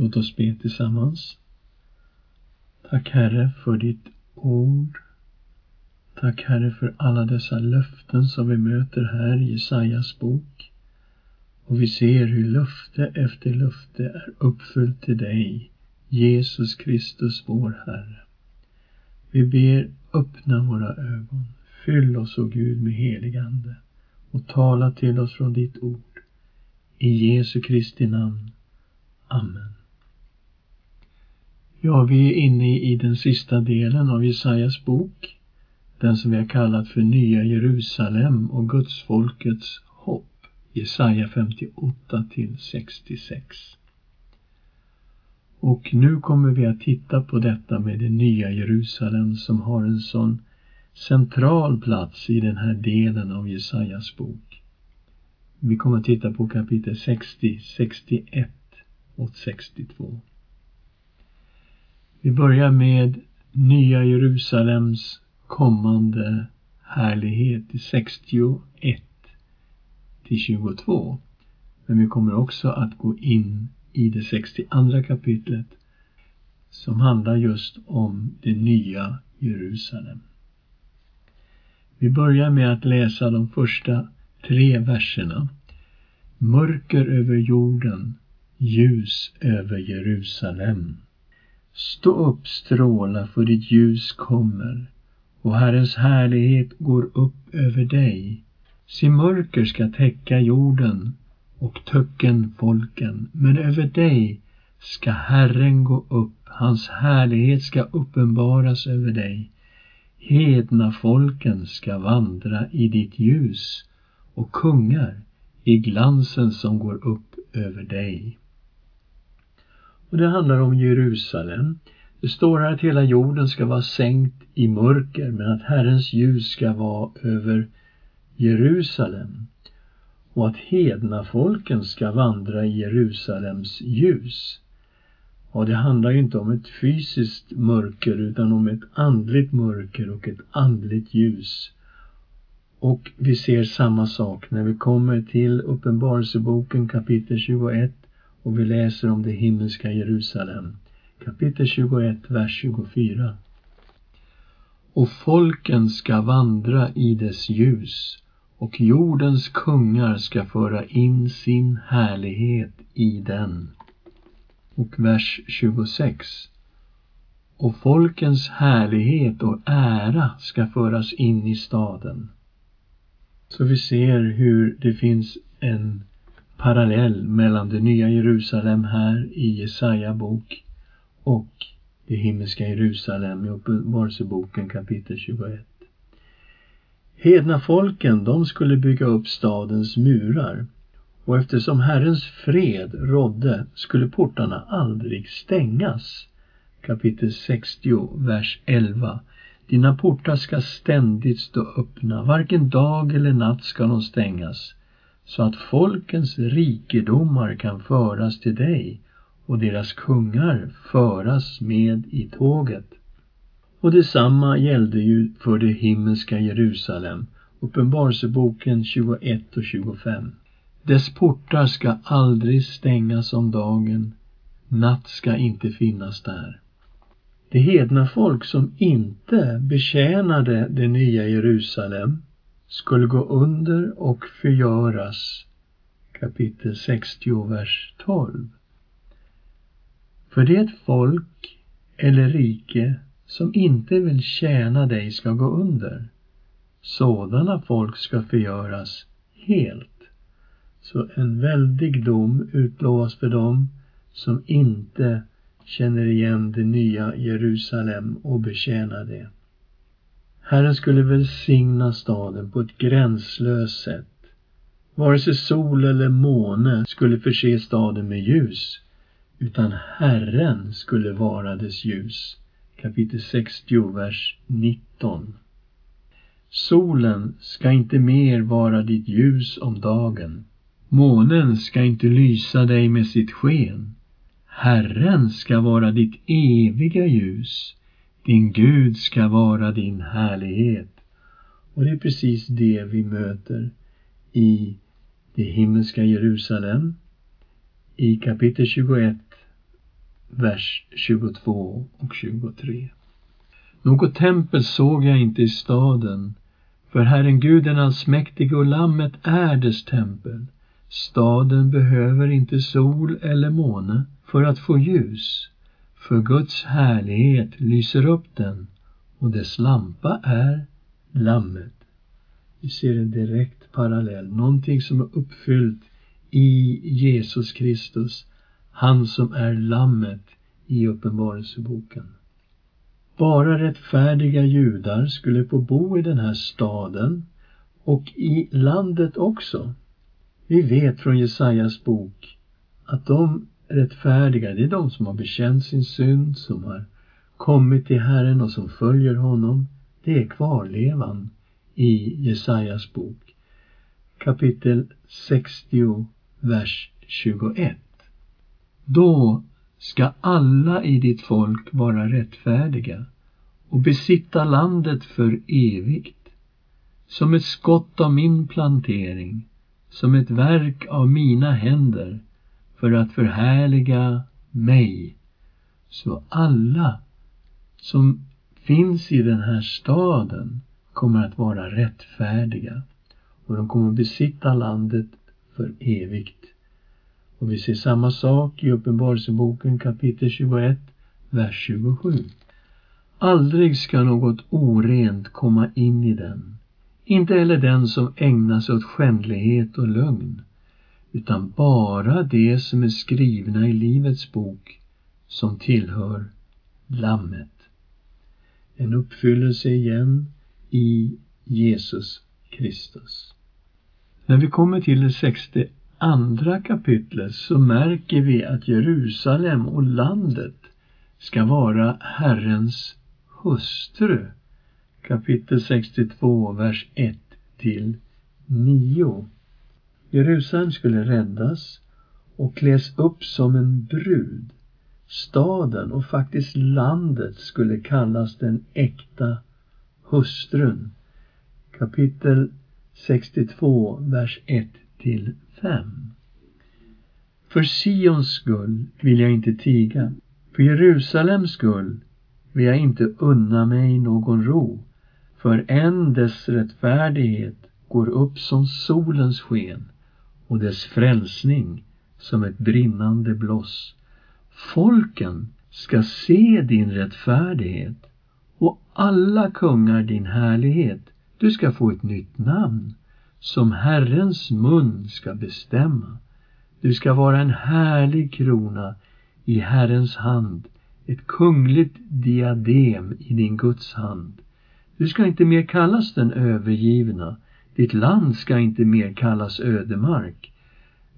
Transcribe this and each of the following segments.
Låt oss be tillsammans. Tack Herre för ditt ord. Tack Herre för alla dessa löften som vi möter här i Jesajas bok. Och vi ser hur löfte efter löfte är uppfyllt till dig, Jesus Kristus, vår Herre. Vi ber, öppna våra ögon. Fyll oss, o Gud, med helig Ande och tala till oss från ditt ord. I Jesu Kristi namn. Amen. Ja, vi är inne i den sista delen av Jesajas bok, den som vi har kallat för Nya Jerusalem och Gudsfolkets hopp, Jesaja 58 till 66. Och nu kommer vi att titta på detta med det nya Jerusalem som har en sån central plats i den här delen av Jesajas bok. Vi kommer att titta på kapitel 60, 61 och 62. Vi börjar med Nya Jerusalems kommande härlighet i 61 till 22. Men vi kommer också att gå in i det 62 kapitlet som handlar just om det nya Jerusalem. Vi börjar med att läsa de första tre verserna. Mörker över jorden, ljus över Jerusalem. Stå upp, stråla, för ditt ljus kommer och Herrens härlighet går upp över dig. Se, mörker ska täcka jorden och töcken folken, men över dig ska Herren gå upp, hans härlighet ska uppenbaras över dig. Hedna folken ska vandra i ditt ljus och kungar i glansen som går upp över dig. Och det handlar om Jerusalem. Det står här att hela jorden ska vara sänkt i mörker men att Herrens ljus ska vara över Jerusalem och att hedna folken ska vandra i Jerusalems ljus. Och det handlar ju inte om ett fysiskt mörker utan om ett andligt mörker och ett andligt ljus. Och vi ser samma sak när vi kommer till Uppenbarelseboken kapitel 21 och vi läser om det himmelska Jerusalem. Kapitel 21, vers 24. Och folken ska vandra i dess ljus och jordens kungar ska föra in sin härlighet i den. Och vers 26. Och folkens härlighet och ära ska föras in i staden. Så vi ser hur det finns en parallell mellan det nya Jerusalem här i Jesaja bok och det himmelska Jerusalem i Uppenbarelseboken kapitel 21. Hedna folken, de skulle bygga upp stadens murar och eftersom Herrens fred rådde skulle portarna aldrig stängas. Kapitel 60, vers 11. Dina portar ska ständigt stå öppna, varken dag eller natt ska de stängas, så att folkens rikedomar kan föras till dig och deras kungar föras med i tåget. Och detsamma gällde ju för det himmelska Jerusalem, Uppenbarelseboken 21 och 25. Dess portar ska aldrig stängas om dagen, natt ska inte finnas där. Det hedna folk som inte betjänade det nya Jerusalem skulle gå under och förgöras. Kapitel 60, vers 12. För det folk eller rike som inte vill tjäna dig ska gå under. Sådana folk ska förgöras helt. Så en väldig dom utlovas för dem som inte känner igen det nya Jerusalem och betjänar det. Herren skulle välsigna staden på ett gränslöst sätt. Vare sig sol eller måne skulle förse staden med ljus, utan Herren skulle vara dess ljus. Kapitel 60, vers 19. Solen ska inte mer vara ditt ljus om dagen. Månen ska inte lysa dig med sitt sken. Herren ska vara ditt eviga ljus. Din Gud ska vara din härlighet. Och det är precis det vi möter i det himmelska Jerusalem. I kapitel 21 vers 22 och 23. Något tempel såg jag inte i staden, för Herren Gud den allsmäktige och Lammet är dess tempel. Staden behöver inte sol eller måne för att få ljus, för Guds härlighet lyser upp den och dess lampa är Lammet. Vi ser en direkt parallell, någonting som är uppfyllt i Jesus Kristus, han som är Lammet i Uppenbarelseboken. Bara rättfärdiga judar skulle få bo i den här staden och i landet också. Vi vet från Jesajas bok att de rättfärdiga, det är de som har bekänt sin synd, som har kommit till Herren och som följer honom. Det är kvarlevan i Jesajas bok. Kapitel 60, vers 21. Då ska alla i ditt folk vara rättfärdiga och besitta landet för evigt, som ett skott av min plantering, som ett verk av mina händer, för att förhärliga mig. Så alla som finns i den här staden kommer att vara rättfärdiga och de kommer att besitta landet för evigt. Och vi ser samma sak i Uppenbarelseboken kapitel 21, vers 27. Aldrig ska något orent komma in i den, inte heller den som ägnar sig åt skändlighet och lögn, utan bara det som är skrivna i Livets bok som tillhör Lammet. En uppfyllelse igen i Jesus Kristus. När vi kommer till det sexte andra kapitlet så märker vi att Jerusalem och landet ska vara Herrens hustru. Kapitel 62, vers 1 till 9. Jerusalem skulle räddas och kläs upp som en brud. Staden och faktiskt landet skulle kallas den äkta hustrun. Kapitel 62, vers 1 till 5. För Sions skull vill jag inte tiga, för Jerusalems skull vill jag inte unna mig någon ro, för än dess rättfärdighet går upp som solens sken och dess frälsning som ett brinnande bloss. Folken ska se din rättfärdighet och alla kungar din härlighet. Du ska få ett nytt namn som Herrens mun ska bestämma. Du ska vara en härlig krona i Herrens hand, ett kungligt diadem i din Guds hand. Du ska inte mer kallas den övergivna, ditt land ska inte mer kallas ödemark,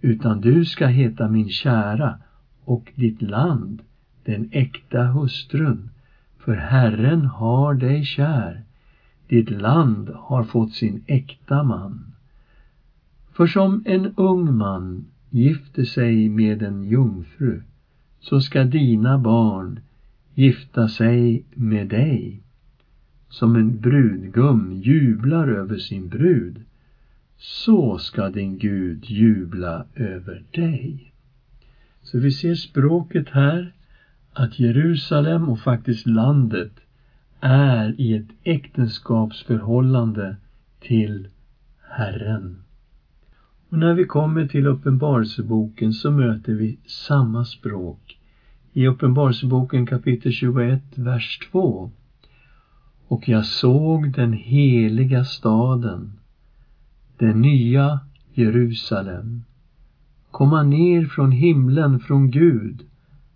utan du ska heta min kära och ditt land den äkta hustrun, för Herren har dig kär. Ditt land har fått sin äkta man. För som en ung man gifter sig med en jungfru, så ska dina barn gifta sig med dig. Som en brudgum jublar över sin brud, så ska din Gud jubla över dig. Så vi ser språket här, att Jerusalem och faktiskt landet är i ett äktenskapsförhållande till Herren. Och när vi kommer till Uppenbarelseboken så möter vi samma språk. I Uppenbarelseboken kapitel 21, vers 2. Och jag såg den heliga staden, den nya Jerusalem, komma ner från himlen från Gud,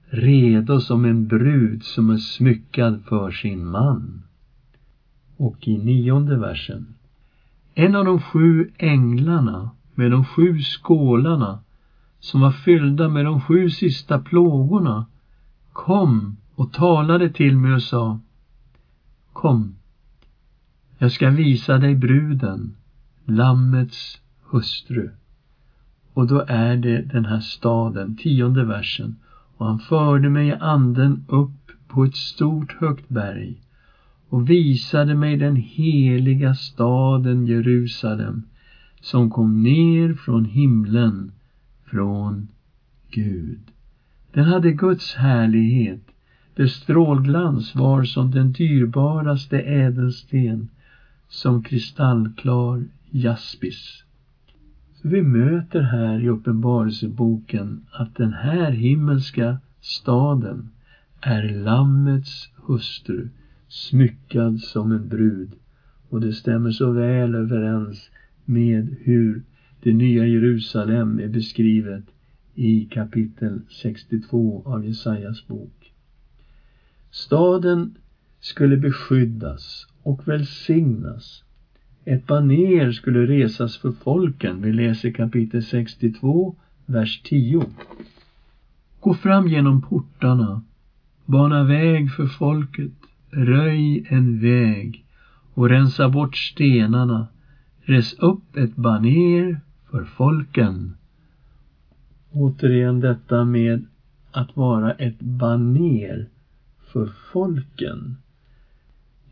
redo som en brud som är smyckad för sin man. Och i nionde versen. En av de sju änglarna med de sju skålarna som var fyllda med de sju sista plågorna kom och talade till mig och sa Kom, jag ska visa dig bruden, Lammets hustru. Och då är det den här staden, tionde versen. Och han förde mig i anden upp på ett stort högt berg och visade mig den heliga staden Jerusalem som kom ner från himlen från Gud. Den hade Guds härlighet. Dess strålglans var som den dyrbaraste ädelsten, som kristallklar jaspis. Så vi möter här i Uppenbarelseboken att den här himmelska staden är Lammets hustru, smyckad som en brud. Och det stämmer så väl överens med hur det nya Jerusalem är beskrivet i kapitel 62 av Jesajas bok. Staden skulle beskyddas och välsignas. Ett baner skulle resas för folken. Vi läser kapitel 62, vers 10. Gå fram genom portarna, bana väg för folket, röj en väg och rensa bort stenarna. Res upp ett baner för folken. Återigen detta med att vara ett baner för folken.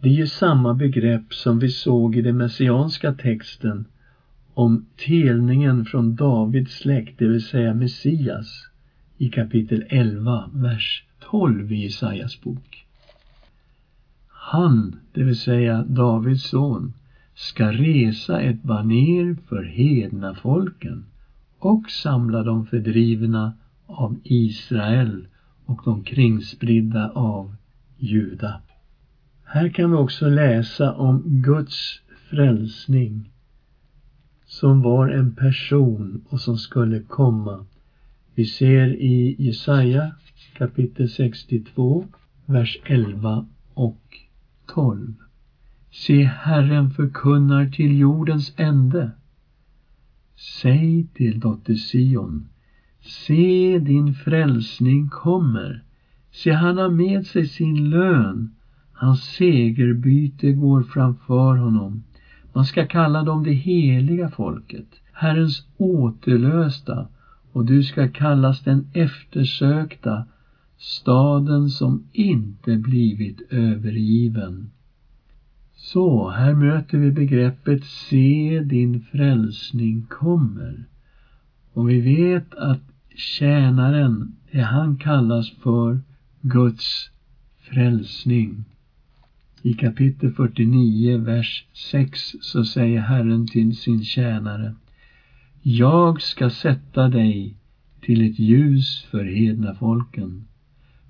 Det är ju samma begrepp som vi såg i den messianska texten om telningen från Davids släkt, det vill säga Messias, i kapitel 11, vers 12 i Jesajas bok. Han, det vill säga Davids son, ska resa ett baner för hedna folken och samla de fördrivna av Israel och de kringspridda av Juda. Här kan vi också läsa om Guds frälsning som var en person och som skulle komma. Vi ser i Jesaja kapitel 62, vers 11 och 12. Se, Herren förkunnar till jordens ände. Säg till dotter Sion, se din frälsning kommer. Se, han har med sig sin lön, hans segerbyte går framför honom. Man ska kalla dem det heliga folket, Herrens återlösta, och du ska kallas den eftersökta, staden som inte blivit övergiven. Så, här möter vi begreppet se din frälsning kommer. Och vi vet att tjänaren, det han kallas för Guds frälsning. I kapitel 49, vers 6 så säger Herren till sin tjänare Jag ska sätta dig till ett ljus för hedna folken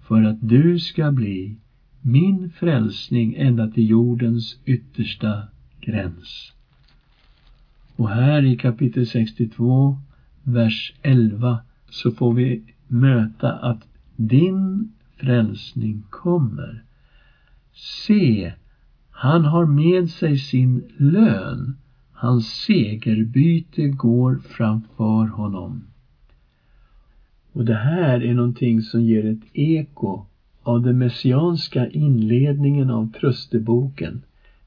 för att du ska bli min frälsning ända till jordens yttersta gräns. Och här i kapitel 62, vers 11, så får vi möta att din frälsning kommer. Se, han har med sig sin lön. Hans segerbyte går framför honom. Och det här är någonting som ger ett eko av den messianska inledningen av trösteboken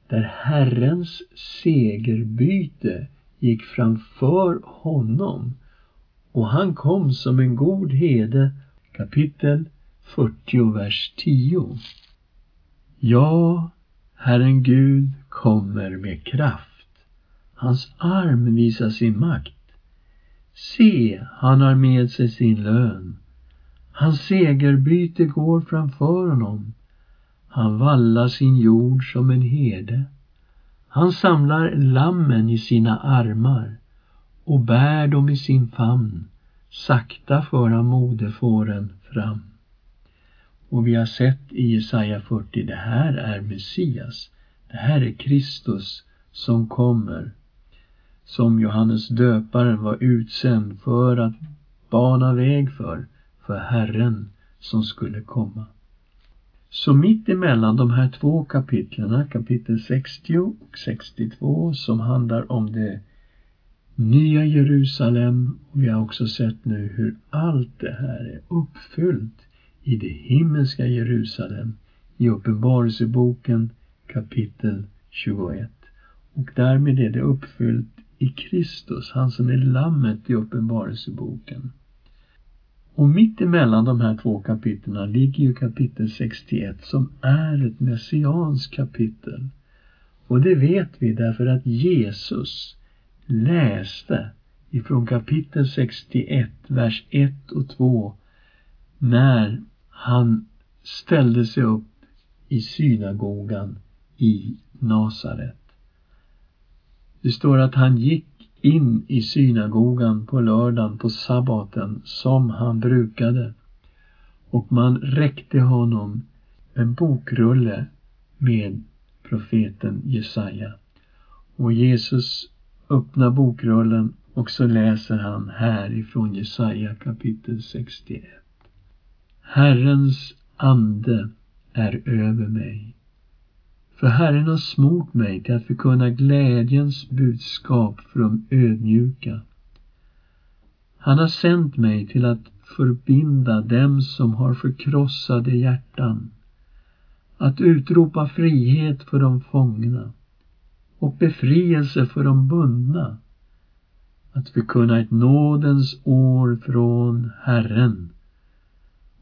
där Herrens segerbyte gick framför honom och han kom som en god herde kapitel 40, vers 10. Ja, Herren Gud kommer med kraft. Hans arm visar sin makt. Se, han har med sig sin lön. Hans segerbyte går framför honom. Han vallar sin jord som en herde. Han samlar lammen i sina armar och bär dem i sin famn. Sakta för han moderfåren fram. Och vi har sett i Jesaja 40, det här är Messias. Det här är Kristus som kommer. Som Johannes döparen var utsänd för att bana väg för för Herren som skulle komma. Så mitt emellan de här två kapitlen, kapitel 60 och 62, som handlar om det nya Jerusalem, och vi har också sett nu hur allt det här är uppfyllt i det himmelska Jerusalem i Uppenbarelseboken kapitel 21. Och därmed är det uppfyllt i Kristus, han som är lammet i Uppenbarelseboken. Och mitt emellan de här två kapitlen ligger ju kapitel 61 som är ett messianskt kapitel. Och det vet vi därför att Jesus läste ifrån kapitel 61, vers 1 och 2 när han ställde sig upp i synagogan i Nasaret. Det står att han gick in i synagogan på lördagen på sabbaten som han brukade och man räckte honom en bokrulle med profeten Jesaja. Och Jesus öppnar bokrullen och så läser han här ifrån Jesaja kapitel 61. Herrens ande är över mig. För Herren har smort mig till att förkunna glädjens budskap för de ödmjuka. Han har sänt mig till att förbinda dem som har förkrossade hjärtan, att utropa frihet för de fångna och befrielse för de bundna, att förkunna ett nådens år från Herren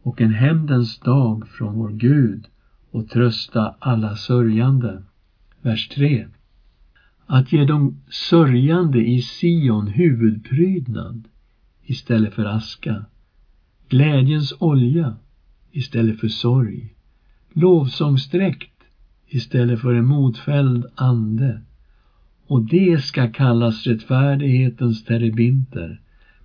och en hämndens dag från vår Gud och trösta alla sörjande. Vers 3. Att ge de sörjande i Sion huvudprydnad istället för aska, glädjens olja istället för sorg, lovsångsdräkt istället för en modfälld ande. Och det ska kallas rättfärdighetens terebinter,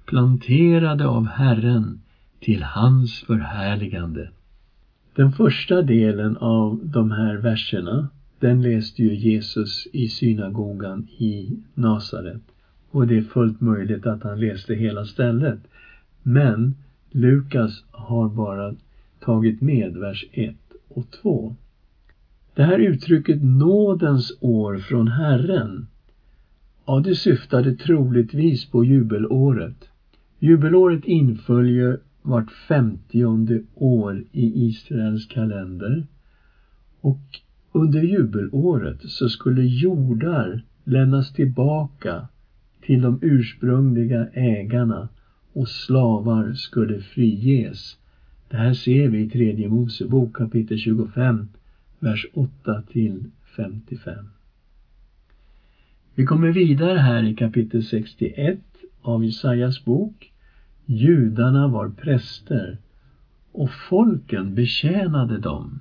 planterade av Herren till hans förhärligande. Den första delen av de här verserna, den läste ju Jesus i synagogan i Nasaret. Och det är fullt möjligt att han läste hela stället. Men Lukas har bara tagit med vers 1 och 2. Det här uttrycket nådens år från Herren, ja, det syftade troligtvis på jubelåret. Jubelåret inföljer vart femtionde år i Israels kalender. Och under jubelåret så skulle jordar lämnas tillbaka till de ursprungliga ägarna och slavar skulle friges. Det här ser vi i tredje Mosebok kapitel 25, vers 8 till 55. Vi kommer vidare här i kapitel 61 av Jesajas bok Judarna var präster och folken betjänade dem.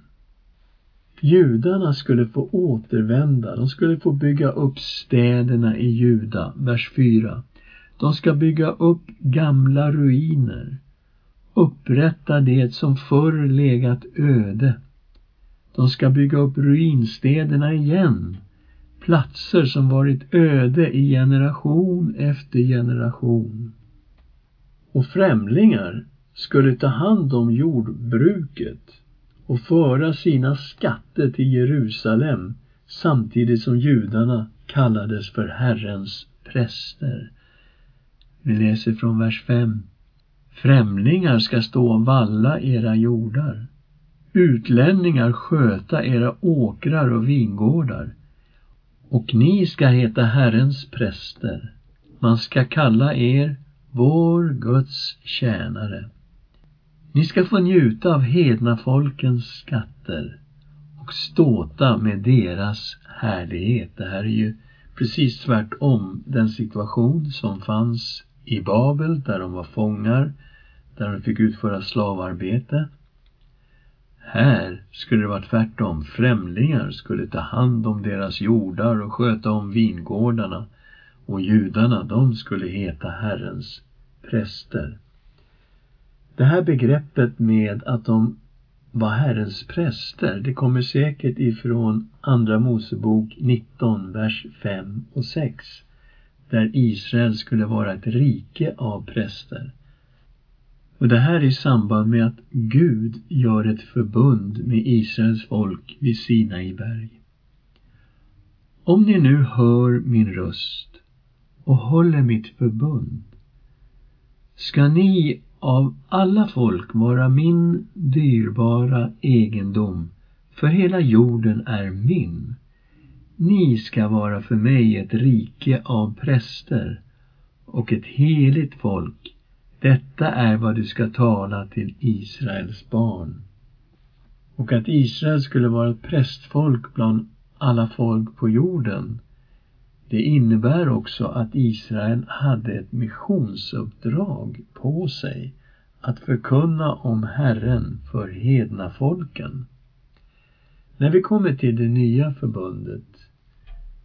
Judarna skulle få återvända, de skulle få bygga upp städerna i Juda, vers 4. De ska bygga upp gamla ruiner, upprätta det som förr legat öde. De ska bygga upp ruinstäderna igen, platser som varit öde i generation efter generation och främlingar skulle ta hand om jordbruket och föra sina skatter till Jerusalem samtidigt som judarna kallades för Herrens präster. Vi läser från vers 5. Främlingar ska stå och valla era jordar. Utlänningar sköta era åkrar och vingårdar. Och ni ska heta Herrens präster. Man ska kalla er vår Guds tjänare. Ni ska få njuta av hedna folkens skatter och ståta med deras härlighet. Det här är ju precis tvärtom den situation som fanns i Babel där de var fångar, där de fick utföra slavarbete. Här skulle det vara tvärtom. Främlingar skulle ta hand om deras jordar och sköta om vingårdarna och judarna, de skulle heta Herrens präster. Det här begreppet med att de var Herrens präster, det kommer säkert ifrån Andra Mosebok 19, vers 5 och 6, där Israel skulle vara ett rike av präster. Och det här i samband med att Gud gör ett förbund med Israels folk vid Sinai berg. Om ni nu hör min röst och håller mitt förbund ska ni av alla folk vara min dyrbara egendom, för hela jorden är min. Ni ska vara för mig ett rike av präster och ett heligt folk. Detta är vad du ska tala till Israels barn. Och att Israel skulle vara ett prästfolk bland alla folk på jorden, det innebär också att Israel hade ett missionsuppdrag på sig att förkunna om Herren för hedna folken. När vi kommer till det nya förbundet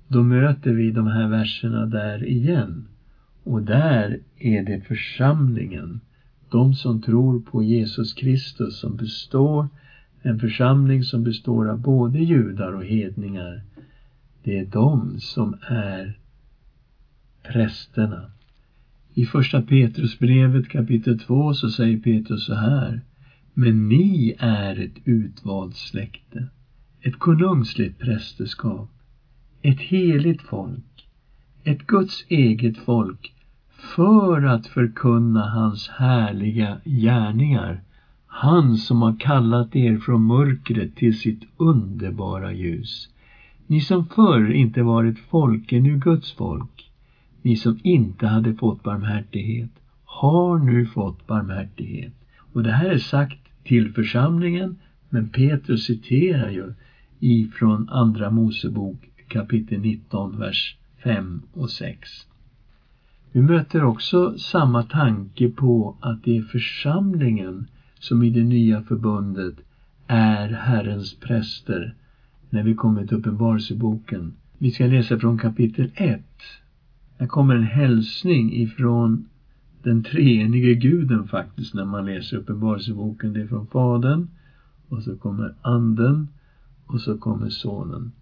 då möter vi de här verserna där igen. Och där är det församlingen, de som tror på Jesus Kristus som består, en församling som består av både judar och hedningar. Det är de som är prästerna. I första Petrusbrevet kapitel 2 så säger Petrus så här. Men ni är ett utvalt släkte, ett konungsligt prästerskap, ett heligt folk, ett Guds eget folk för att förkunna hans härliga gärningar. Han som har kallat er från mörkret till sitt underbara ljus. Ni som förr inte varit folk är nu Guds folk ni som inte hade fått barmhärtighet har nu fått barmhärtighet. Och det här är sagt till församlingen, men Petrus citerar ju ifrån Andra Mosebok kapitel 19, vers 5 och 6. Vi möter också samma tanke på att det är församlingen som i det nya förbundet är Herrens präster när vi kommer till Uppenbarelseboken. Vi ska läsa från kapitel 1 här kommer en hälsning ifrån den treenige guden faktiskt när man läser Uppenbarelseboken. Det är från Fadern och så kommer Anden och så kommer Sonen.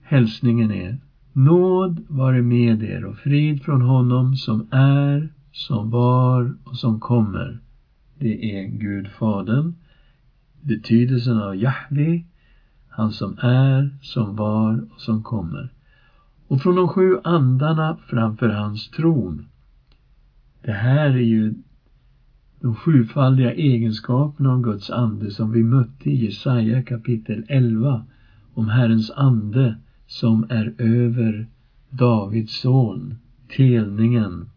Hälsningen är Nåd vare med er och frid från honom som är, som var och som kommer. Det är Gud Fadern. Betydelsen av Jahve, han som är, som var och som kommer och från de sju andarna framför hans tron. Det här är ju de sjufaldiga egenskaperna av Guds ande som vi mötte i Jesaja kapitel 11 om Herrens ande som är över Davids son, telningen,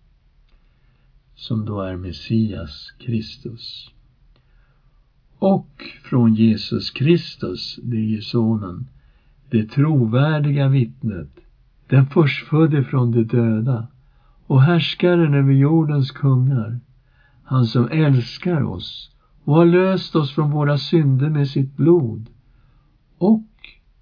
som då är Messias Kristus. Och från Jesus Kristus, det är ju sonen, det trovärdiga vittnet den förstfödde från de döda och härskaren över jordens kungar, han som älskar oss och har löst oss från våra synder med sitt blod och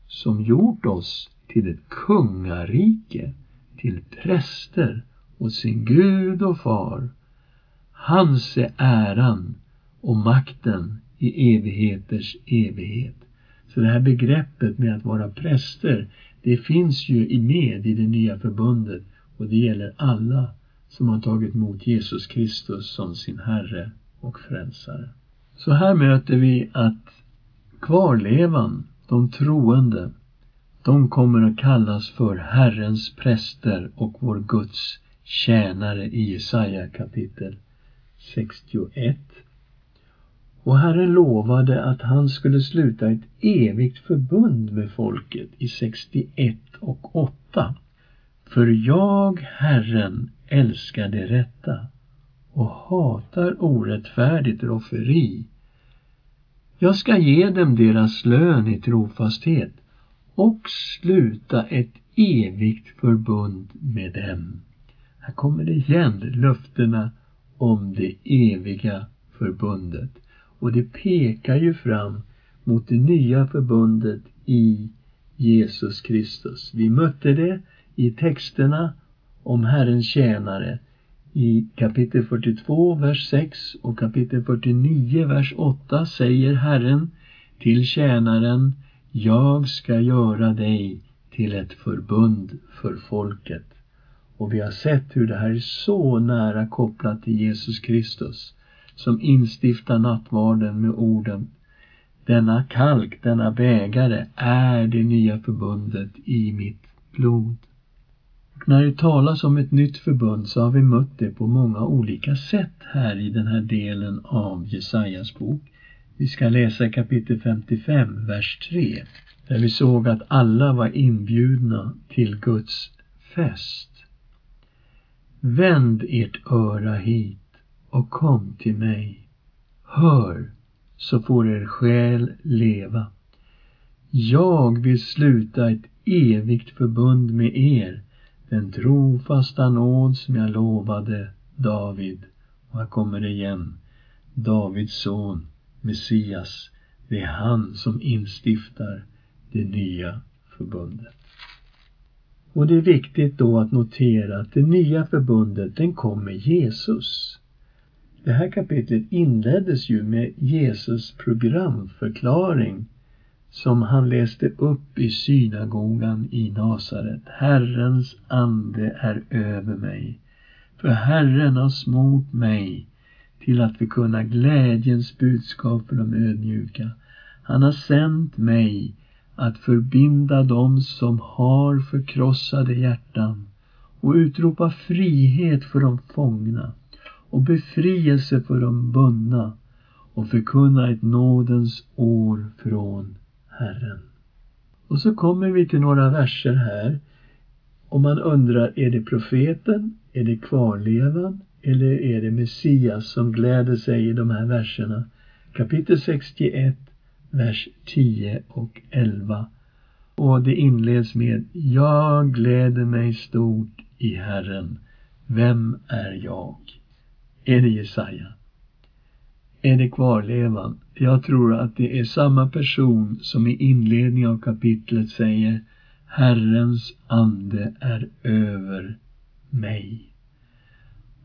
som gjort oss till ett kungarike, till präster åt sin Gud och far. Hans är äran och makten i evigheters evighet. Så det här begreppet med att vara präster, det finns ju med i det nya förbundet och det gäller alla som har tagit emot Jesus Kristus som sin Herre och Frälsare. Så här möter vi att kvarlevan, de troende, de kommer att kallas för Herrens präster och vår Guds tjänare i Jesaja kapitel 61. Och Herren lovade att han skulle sluta ett evigt förbund med folket i 61 och 8. För jag, Herren, älskar det rätta och hatar orättfärdigt rofferi. Jag ska ge dem deras lön i trofasthet och sluta ett evigt förbund med dem. Här kommer det igen, löftena om det eviga förbundet. Och det pekar ju fram mot det nya förbundet i Jesus Kristus. Vi mötte det i texterna om Herrens tjänare i kapitel 42, vers 6 och kapitel 49, vers 8 säger Herren till tjänaren jag ska göra dig till ett förbund för folket. Och vi har sett hur det här är så nära kopplat till Jesus Kristus som instiftar nattvarden med orden Denna kalk, denna bägare är det nya förbundet i mitt blod. Och när det talas om ett nytt förbund så har vi mött det på många olika sätt här i den här delen av Jesajas bok. Vi ska läsa kapitel 55, vers 3, där vi såg att alla var inbjudna till Guds fest. Vänd ert öra hit och kom till mig. Hör, så får er själ leva. Jag vill sluta ett evigt förbund med er, den trofasta nåd som jag lovade David. Och här kommer det igen. Davids son, Messias. Det är han som instiftar det nya förbundet. Och det är viktigt då att notera att det nya förbundet, den kom med Jesus. Det här kapitlet inleddes ju med Jesus programförklaring som han läste upp i synagogan i Nasaret. Herrens ande är över mig, för Herren har smort mig till att förkunna glädjens budskap för de ödmjuka. Han har sänt mig att förbinda dem som har förkrossade hjärtan och utropa frihet för de fångna och befrielse för de bundna och förkunna ett nådens år från Herren. Och så kommer vi till några verser här och man undrar, är det profeten, är det kvarlevan eller är det Messias som gläder sig i de här verserna? Kapitel 61, vers 10 och 11. Och det inleds med Jag gläder mig stort i Herren. Vem är jag? Är det Jesaja? Är det kvarlevan? Jag tror att det är samma person som i inledningen av kapitlet säger Herrens ande är över mig.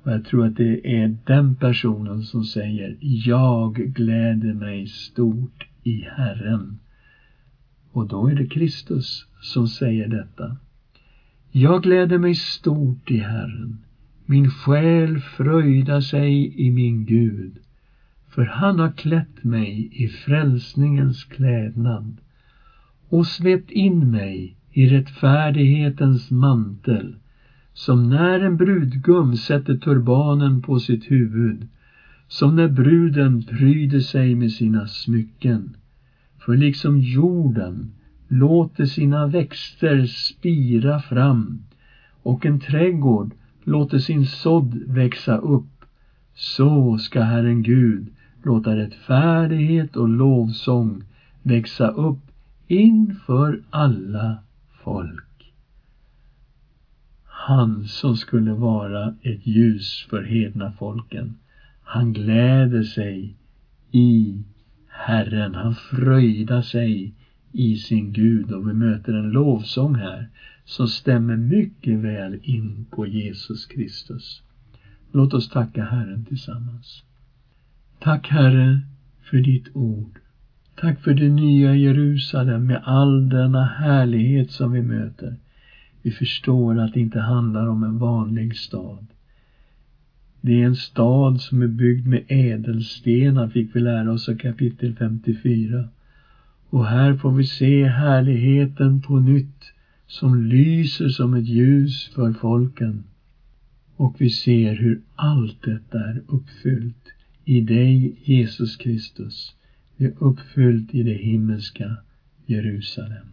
Och jag tror att det är den personen som säger Jag gläder mig stort i Herren. Och då är det Kristus som säger detta. Jag gläder mig stort i Herren. Min själ fröjdar sig i min Gud. För han har klätt mig i frälsningens klädnad och svept in mig i rättfärdighetens mantel som när en brudgum sätter turbanen på sitt huvud, som när bruden pryder sig med sina smycken. För liksom jorden låter sina växter spira fram och en trädgård låter sin sådd växa upp, så ska Herren Gud låta rättfärdighet och lovsång växa upp inför alla folk han som skulle vara ett ljus för hedna folken. Han gläder sig i Herren, han fröjdar sig i sin Gud och vi möter en lovsång här som stämmer mycket väl in på Jesus Kristus. Låt oss tacka Herren tillsammans. Tack Herre för ditt ord. Tack för det nya Jerusalem med all denna härlighet som vi möter. Vi förstår att det inte handlar om en vanlig stad. Det är en stad som är byggd med ädelstenar, fick vi lära oss av kapitel 54. Och här får vi se härligheten på nytt som lyser som ett ljus för folken. Och vi ser hur allt detta är uppfyllt i dig, Jesus Kristus. Det är uppfyllt i det himmelska Jerusalem.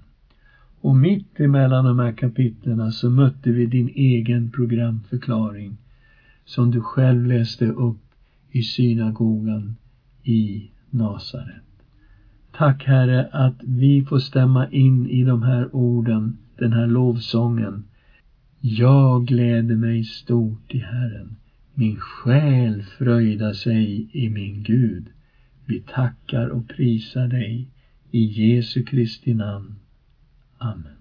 Och mitt emellan de här kapitlerna så mötte vi din egen programförklaring som du själv läste upp i synagogan i Nasaret. Tack Herre att vi får stämma in i de här orden, den här lovsången. Jag gläder mig stort i Herren. Min själ fröjdar sig i min Gud. Vi tackar och prisar dig i Jesu Kristi namn. Amen.